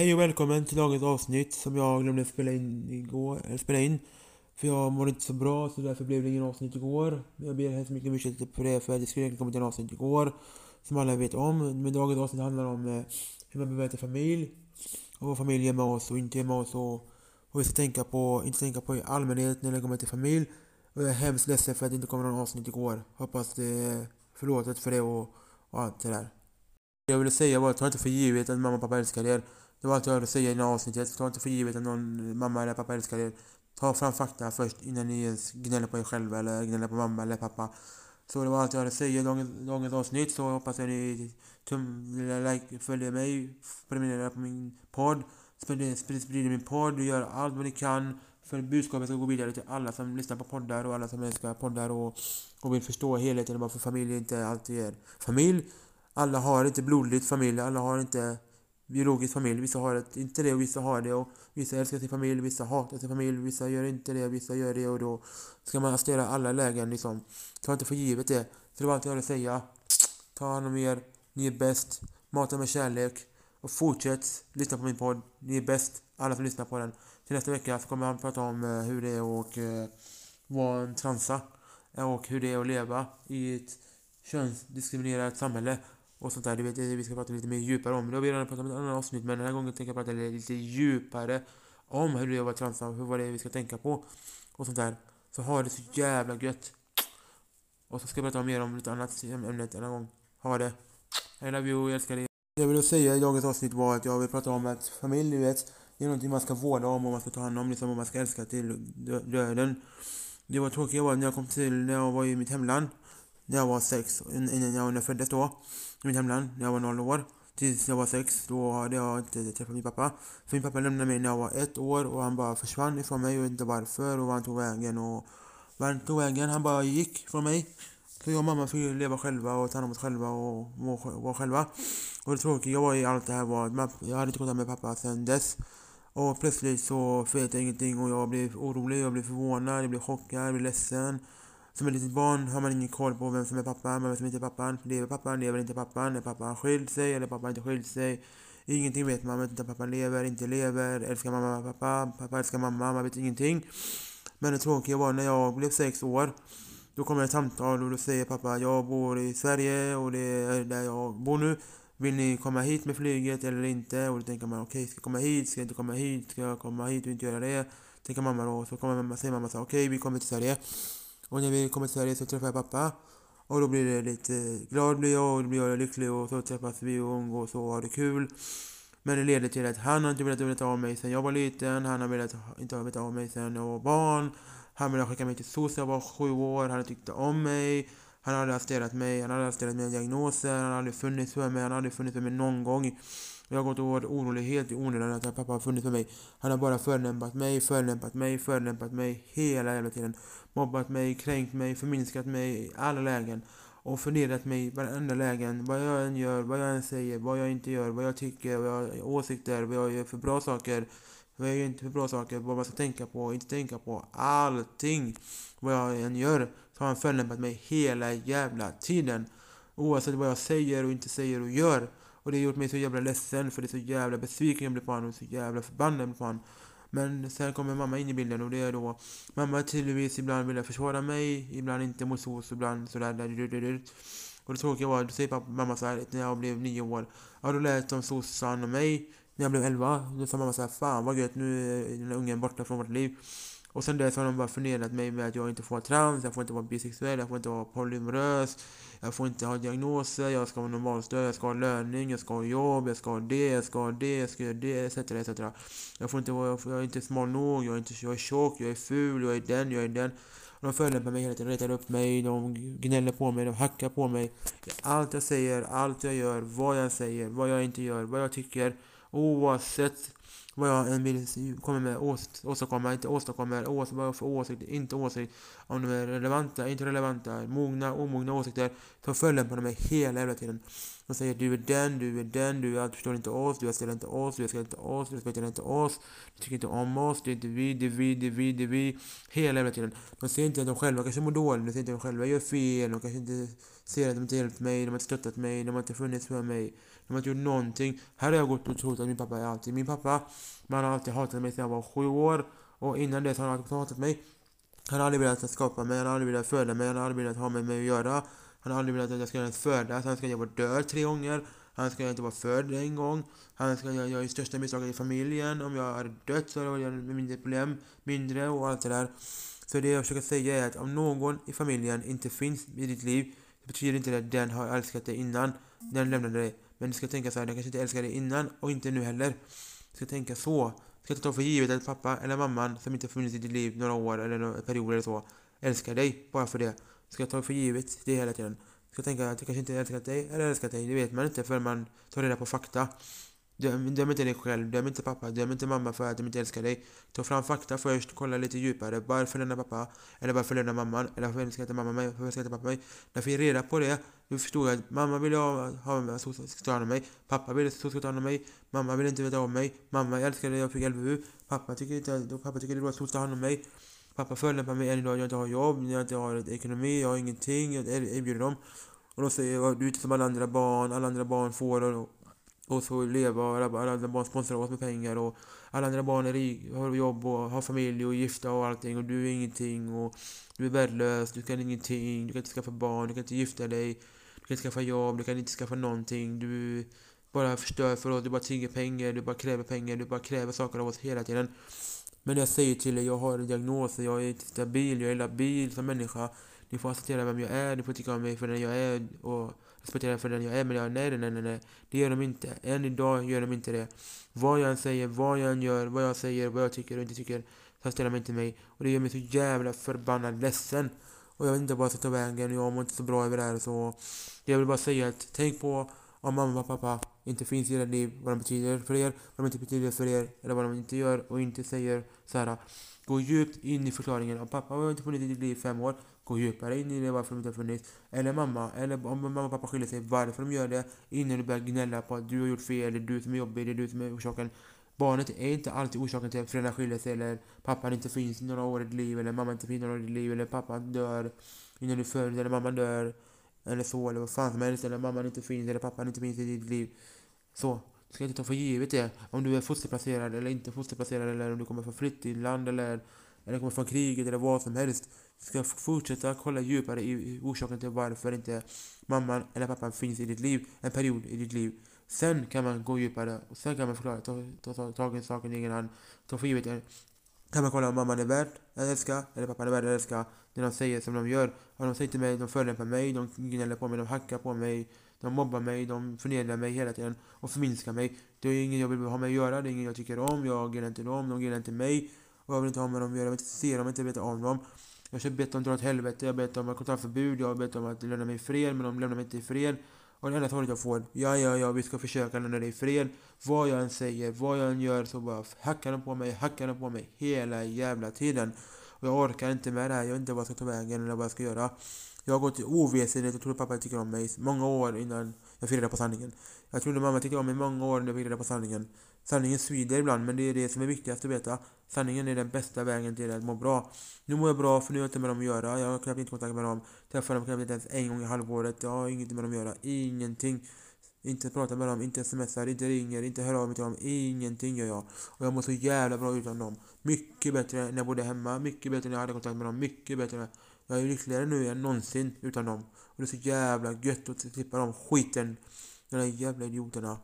Hej och välkommen till dagens avsnitt som jag glömde spela in igår, eller spela in. För jag mådde inte så bra så därför blev det ingen avsnitt igår. Jag ber hemskt mycket om ursäkt för det för det skulle egentligen kommit en avsnitt igår. Som alla vet om. Men dagens avsnitt handlar om eh, hur man bemöter familj. Och vad familj är med oss och inte är med oss och vad vi ska tänka på, inte tänka på i allmänhet när det kommer till familj. Och jag är hemskt ledsen för att det inte kom någon avsnitt igår. Hoppas det är förlåtet för det och, och allt det där. Det jag ville säga var att ta inte för givet att mamma och pappa älskar er. Det var allt jag hade att säga i det här avsnittet. Ta inte för givet att någon mamma eller pappa älskar er. Ta fram fakta först innan ni ens gnäller på er själva eller gnäller på mamma eller pappa. Så det var allt jag hade att säga i dagens, dagens avsnitt. Så hoppas jag ni tum, like, följer mig, prenumererar på min podd, sprider, sprider min podd och gör allt vad ni kan för budskapet ska gå vidare till alla som lyssnar på poddar och alla som älskar poddar och, och vill förstå helheten och varför familj inte alltid är familj. Alla har inte blodigt familj, alla har inte biologisk familj. Vissa har det, inte det och vissa har det och vissa älskar sin familj, vissa hatar sin familj, vissa gör inte det, vissa gör det och då ska man acceptera alla lägen liksom. Ta inte för givet det. Så det var allt jag hade att säga. Ta hand om er, ni är bäst, mata med kärlek och fortsätt lyssna på min podd. Ni är bäst, alla som lyssnar på den. Till nästa vecka så kommer jag prata om eh, hur det är att eh, vara en transa och hur det är att leva i ett könsdiskriminerat samhälle och sånt där. du vet vi ska prata lite mer djupare om. Det har vi redan pratat om i ett annat avsnitt men den här gången tänker jag prata lite djupare om hur det är att vara transa hur vad det är vi ska tänka på och sånt där. Så ha det så jävla gött. Och så ska jag prata mer om lite annat ämne en annan gång. Ha det. I love you, jag älskar dig. Det jag ville säga i dagens avsnitt var att jag vill prata om att familj, du vet, det är någonting man ska vårda om och man ska ta hand om, liksom, och man ska älska till döden. Det var tråkigt var när jag kom till, när jag var i mitt hemland, jag var sex, innan jag, när jag föddes då i mitt hemland när jag var noll år. Tills jag var sex, då hade jag inte träffat min pappa. För min pappa lämnade mig när jag var ett år och han bara försvann ifrån mig. Jag vet inte varför och var han tog vägen och var han tog vägen. Han bara gick från mig. Så jag och mamma fick leva själva och ta hand om oss själva och vara själva. Och det tråkiga var i allt det här var att jag hade inte kontakt med pappa sedan dess. Och plötsligt så vet jag ingenting och jag blev orolig, jag blev förvånad, jag blev chockad, jag blev ledsen. Som ett litet barn har man ingen koll på vem som är pappan, vem som inte är pappan. Lever pappan, lever inte pappan? Är pappan skild sig eller pappan inte skild sig? Ingenting vet man. Man vet inte om pappan lever, inte lever. Älskar mamma pappa? Pappa älskar mamma. Man vet ingenting. Men det tråkiga var när jag blev sex år. Då kommer ett samtal och då säger pappa jag bor i Sverige och det är där jag bor nu. Vill ni komma hit med flyget eller inte? Och då tänker man okej, okay, ska jag komma hit? Ska jag inte komma hit? Ska jag komma hit och inte göra det? Tänker mamma då. Så kommer mamma, säger mamma så okej, okay, vi kommer till Sverige. Och när vi kommer till Sverige så träffar jag pappa. Och då blir det lite glad blir jag och då blir jag lycklig och så träffas vi och umgås och har det kul. Men det leder till att han har inte velat veta av mig sen jag var liten. Han har velat inte velat veta av mig sen jag var barn. Han ville skicka mig till SOS jag var sju år. Han tyckte om mig. Han hade arresterat mig. Han hade arresterat mina diagnoser. Han hade aldrig funnits för mig. Han hade aldrig funnits för mig någon gång. Jag har gått och varit orolig helt i onödan att pappa har funnits för mig. Han har bara förolämpat mig, förolämpat mig, förolämpat mig hela jävla tiden. Mobbat mig, kränkt mig, förminskat mig i alla lägen. Och förnedrat mig i varenda lägen. Vad jag än gör, vad jag än säger, vad jag inte gör, vad jag tycker, vad jag har åsikter, vad jag gör för bra saker. Vad jag gör inte för bra saker, vad man ska tänka på, och inte tänka på. Allting. Vad jag än gör. Så har han förolämpat mig hela jävla tiden. Oavsett vad jag säger och inte säger och gör. Och det har gjort mig så jävla ledsen för det är så jävla besviken jag blir på honom och så jävla förbannad jag blir på honom. Men sen kommer mamma in i bilden och det är då mamma tydligtvis ibland vill försvara mig, ibland inte mot SOS, ibland sådär. Där, och det tråkiga var, då säger pappa, mamma så här, när jag blev nio år. Ja, då lät de sossarna mig. När jag blev elva, då sa mamma så här, fan vad gött, nu är den ungen borta från vårt liv. Och sen dess har de bara förnedrat mig med att jag inte får vara trans, jag får inte vara bisexuell, jag får inte vara polymorös, jag får inte ha diagnoser, jag ska vara normalstörd, jag ska ha löning, jag ska ha jobb, jag ska ha det, jag ska ha det, jag ska göra det, etc. etc. Jag får inte vara, jag är inte smal nog, jag är, inte, jag är tjock, jag är ful, jag är den, jag är den. De förolämpar mig hela tiden, retar upp mig, de gnäller på mig, de hackar på mig. Allt jag säger, allt jag gör, vad jag säger, vad jag inte gör, vad jag tycker. Oavsett vad jag än vill komma med, åstadkomma, inte åstadkomma, ås, vad jag för åsikt, inte åsikt, om de är relevanta, inte relevanta, mogna, omogna åsikter, så förolämpar de mig hela jävla tiden. De säger du är den, du är den, du är, förstår inte oss, du älskar inte oss, du älskar inte oss, du respekterar inte oss, du tycker inte om oss, det är inte vi, det är vi, det är vi, det är vi, hela jävla tiden. De ser inte att de själva kanske mår dåligt, de ser inte att de själva gör fel, de kanske inte ser att de inte hjälpt mig, de har inte stöttat mig, de har inte funnits för mig. De har inte gjort någonting. Här har jag gått och trott att min pappa är alltid. Min pappa, man har alltid hatat mig sedan jag var sju år. Och innan dess har han alltid hatat mig. Han har aldrig velat skapa mig, han har aldrig velat föda mig, han har aldrig velat ha med mig att göra. Han har aldrig velat att jag ska ens födas, han ska att jag vara död tre gånger. Han ska inte vara född en gång. Han ska göra jag största misstaget i familjen. Om jag hade dött så hade jag mindre problem, mindre och allt det där. Så det jag försöker säga är att om någon i familjen inte finns i ditt liv, det betyder inte att den har älskat dig innan den lämnade dig. Men du ska tänka så här, den kanske inte älskade dig innan och inte nu heller. Du ska tänka så. Du ska inte ta för givet att pappa eller mamman som inte funnits i ditt liv några år eller några perioder eller så älskar dig bara för det. Du ska ta för givet det hela tiden. Du ska tänka att jag kanske inte älskat dig eller älskat dig. Det vet man inte förrän man tar reda på fakta. Döm, döm inte dig själv, döm inte pappa, döm inte mamma för att de inte älskar dig. Ta fram fakta först, kolla lite djupare. Varför lämnar pappa? Eller varför lämnar mamman? Eller varför älskar inte mamma mig? Varför älskar inte pappa mig? När jag fick reda på det, då förstod jag att mamma ville ha, ha så ska ta hand om mig. Pappa ville så ska ta hand om mig. Mamma ville inte veta om mig. Mamma älskade jag fick LVU. Pappa tycker inte, pappa tycker det var så ta hand om mig. Pappa förolämpar mig än idag, jag inte har jobb, jag inte har ekonomi, jag har ingenting, jag erbjuder dem. Och då säger jag, du är inte som alla andra barn, alla andra barn får och, och så leva och alla andra barn sponsrar oss med pengar och alla andra barn är rik, har jobb och har familj och gifta och allting och du är ingenting och du är värdelös, du kan ingenting, du kan inte skaffa barn, du kan inte gifta dig, du kan inte skaffa jobb, du kan inte skaffa någonting, du bara förstör för oss, du bara tigger pengar, du bara kräver pengar, du bara kräver saker av oss hela tiden. Men jag säger till er, jag har diagnoser, jag är inte stabil, jag är labil som människa. Ni får acceptera vem jag är, ni får tycka om mig för den jag är och respektera för den jag är. Men jag, nej, nej, nej, nej. Det gör de inte. Än idag gör de inte det. Vad jag än säger, vad jag än gör, vad jag säger, vad jag tycker och inte tycker, så ställer de inte mig. Och det gör mig så jävla förbannat ledsen. Och jag vet inte vad jag ska ta vägen, jag mår inte så bra över det här så... Jag vill bara säga att tänk på om mamma och pappa inte finns i era liv, vad de betyder för er, vad de inte betyder för er, eller vad de inte gör och inte säger så här. Gå djupt in i förklaringen. Om pappa har inte funnits i ditt liv i fem år, gå djupare in i det varför de inte har funnits. Eller mamma, eller om mamma och pappa skiljer sig, varför de gör det, innan du börjar gnälla på att du har gjort fel, det är du som är jobbig, det är du som är orsaken. Barnet är inte alltid orsaken till att föräldrar skiljer sig, eller pappan inte finns några år i ditt liv, eller mamma inte finns några år i ditt liv, eller pappa dör innan du föds, eller mamma dör. Eller så, eller vad fan som helst, eller mamman inte finns, eller pappan inte finns i ditt liv. Så, du ska inte ta för givet det. Om du är fosterplacerad eller inte fosterplacerad, eller om du kommer från flyktingland, eller, eller kommer från kriget, eller vad som helst. Du ska fortsätta kolla djupare i orsaken till varför inte mamman eller pappan finns i ditt liv, en period i ditt liv. Sen kan man gå djupare, och sen kan man förklara, ta, ta, ta tag i saken i egen hand, ta för givet kan man kolla om mamman är värd att älska, eller pappan är värd att älska, när de säger som de gör. Om de säger till mig, de förolämpar mig, de gnäller på mig, de hackar på mig, de mobbar mig, de förnedrar mig hela tiden och förminskar mig. Det är ingen jag vill ha med att göra, det är ingen jag tycker om, jag gillar inte dem, de gillar inte mig. Och jag vill inte ha med dem att göra, jag vill inte se dem, jag vill inte veta om dem. Jag har bett dem dra åt helvete, jag har bett om kontaktförbud, jag har bett om att lämna mig i fred, men de lämnar mig inte i fred. Och det enda svaret jag får, ja, ja, ja, vi ska försöka lämna dig i fred. Vad jag än säger, vad jag än gör, så bara hackar de på mig, hackar de på mig hela jävla tiden. Och jag orkar inte med det här, jag vet inte vad jag ska ta vägen eller vad jag ska göra. Jag har gått i ovetenhet och trodde pappa tycker om mig många år innan jag fick reda på sanningen. Jag trodde mamma tyckte om mig många år innan jag fick reda på sanningen. Sanningen svider ibland, men det är det som är viktigast att veta. Sanningen är den bästa vägen till att må bra. Nu mår jag bra, för nu har jag inte med dem att göra. Jag har knappt inte kontakt med dem. Träffar dem knappt inte ens en gång i halvåret. Jag har ingenting med dem att göra. Ingenting. Inte prata med dem, inte smsar, inte ringer, inte hör av mig till dem. Ingenting gör jag. Och jag mår så jävla bra utan dem. Mycket bättre när jag bodde hemma. Mycket bättre när jag hade kontakt med dem. Mycket bättre. Jag är lyckligare nu än någonsin utan dem. Och det är så jävla gött att slippa dem skiten. De där jävla idioterna.